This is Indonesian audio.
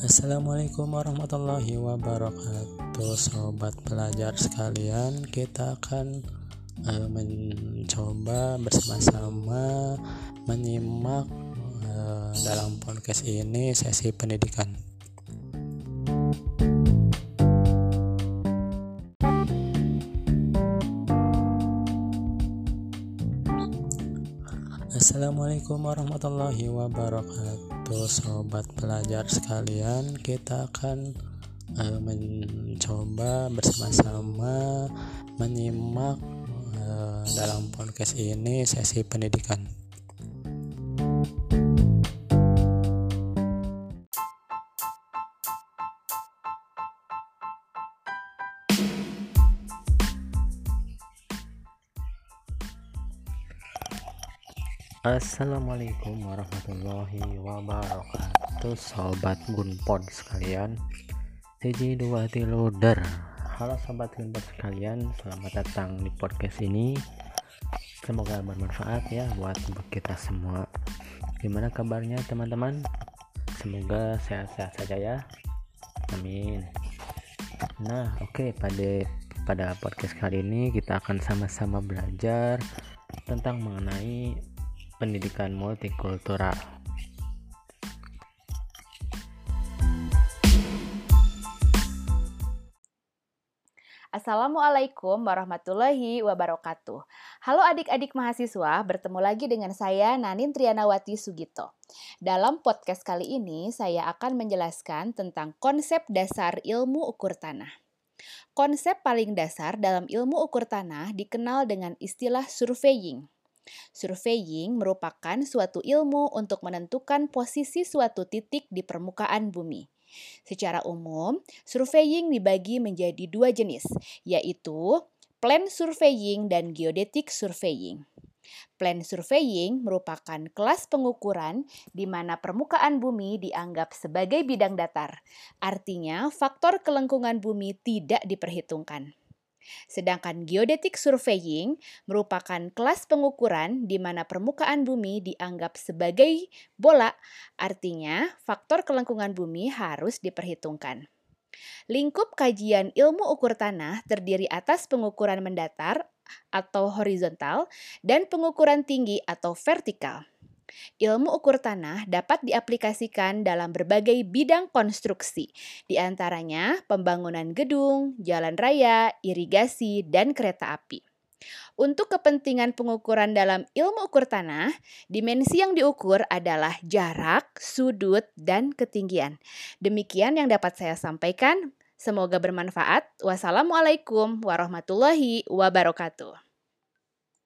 Assalamualaikum warahmatullahi wabarakatuh Sobat pelajar sekalian. Kita akan uh, mencoba bersama-sama Menyimak uh, dalam podcast ini sesi pendidikan Assalamualaikum warahmatullahi wabarakatuh Sobat pelajar sekalian. Kita akan uh, mencoba bersama-sama Menyimak uh, dalam podcast ini sesi pendidikan Assalamualaikum warahmatullahi wabarakatuh Sobat Gunpod sekalian. Tiji dua tiluder. Halo Sobat Gunpod sekalian. Selamat datang di podcast ini. Semoga bermanfaat ya buat kita semua. Gimana kabarnya teman-teman? Semoga sehat-sehat saja ya. Amin. Nah oke okay, pada pada podcast kali ini kita akan sama-sama belajar tentang mengenai pendidikan multikultural. Assalamualaikum warahmatullahi wabarakatuh. Halo adik-adik mahasiswa, bertemu lagi dengan saya Nanin Trianawati Sugito. Dalam podcast kali ini, saya akan menjelaskan tentang konsep dasar ilmu ukur tanah. Konsep paling dasar dalam ilmu ukur tanah dikenal dengan istilah surveying. Surveying merupakan suatu ilmu untuk menentukan posisi suatu titik di permukaan bumi. Secara umum, surveying dibagi menjadi dua jenis, yaitu plan surveying dan geodetic surveying. Plan surveying merupakan kelas pengukuran di mana permukaan bumi dianggap sebagai bidang datar. Artinya, faktor kelengkungan bumi tidak diperhitungkan. Sedangkan geodetic surveying merupakan kelas pengukuran di mana permukaan bumi dianggap sebagai bola, artinya faktor kelengkungan bumi harus diperhitungkan. Lingkup kajian ilmu ukur tanah terdiri atas pengukuran mendatar atau horizontal dan pengukuran tinggi atau vertikal. Ilmu ukur tanah dapat diaplikasikan dalam berbagai bidang konstruksi, di antaranya pembangunan gedung, jalan raya, irigasi, dan kereta api. Untuk kepentingan pengukuran dalam ilmu ukur tanah, dimensi yang diukur adalah jarak, sudut, dan ketinggian. Demikian yang dapat saya sampaikan. Semoga bermanfaat. Wassalamualaikum warahmatullahi wabarakatuh.